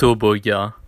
Turbo, ja.